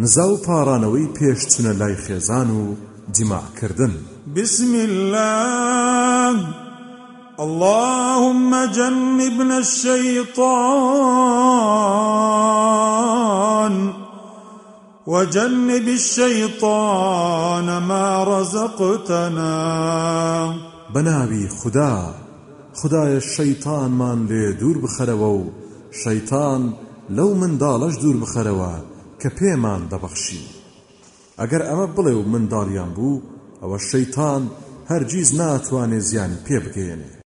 نزا و پارانەوەی پێشچونە لای خێزان و جماعکردن بسم الله اللهم جنبنا الشيطان وجنب الشيطان ما رزقتنا بناوي خدا خدای شەیتانمان لێ دوور بخەرەوە و شەیتان لەو منداڵەش دوور بخەرەوە کە پێمان دەبەخشی ئەگەر ئەمە بڵێ و منداڵیان بوو ئەوە شەیتان هەرگیز ناتوانێ زیانی پێ بگەێنێ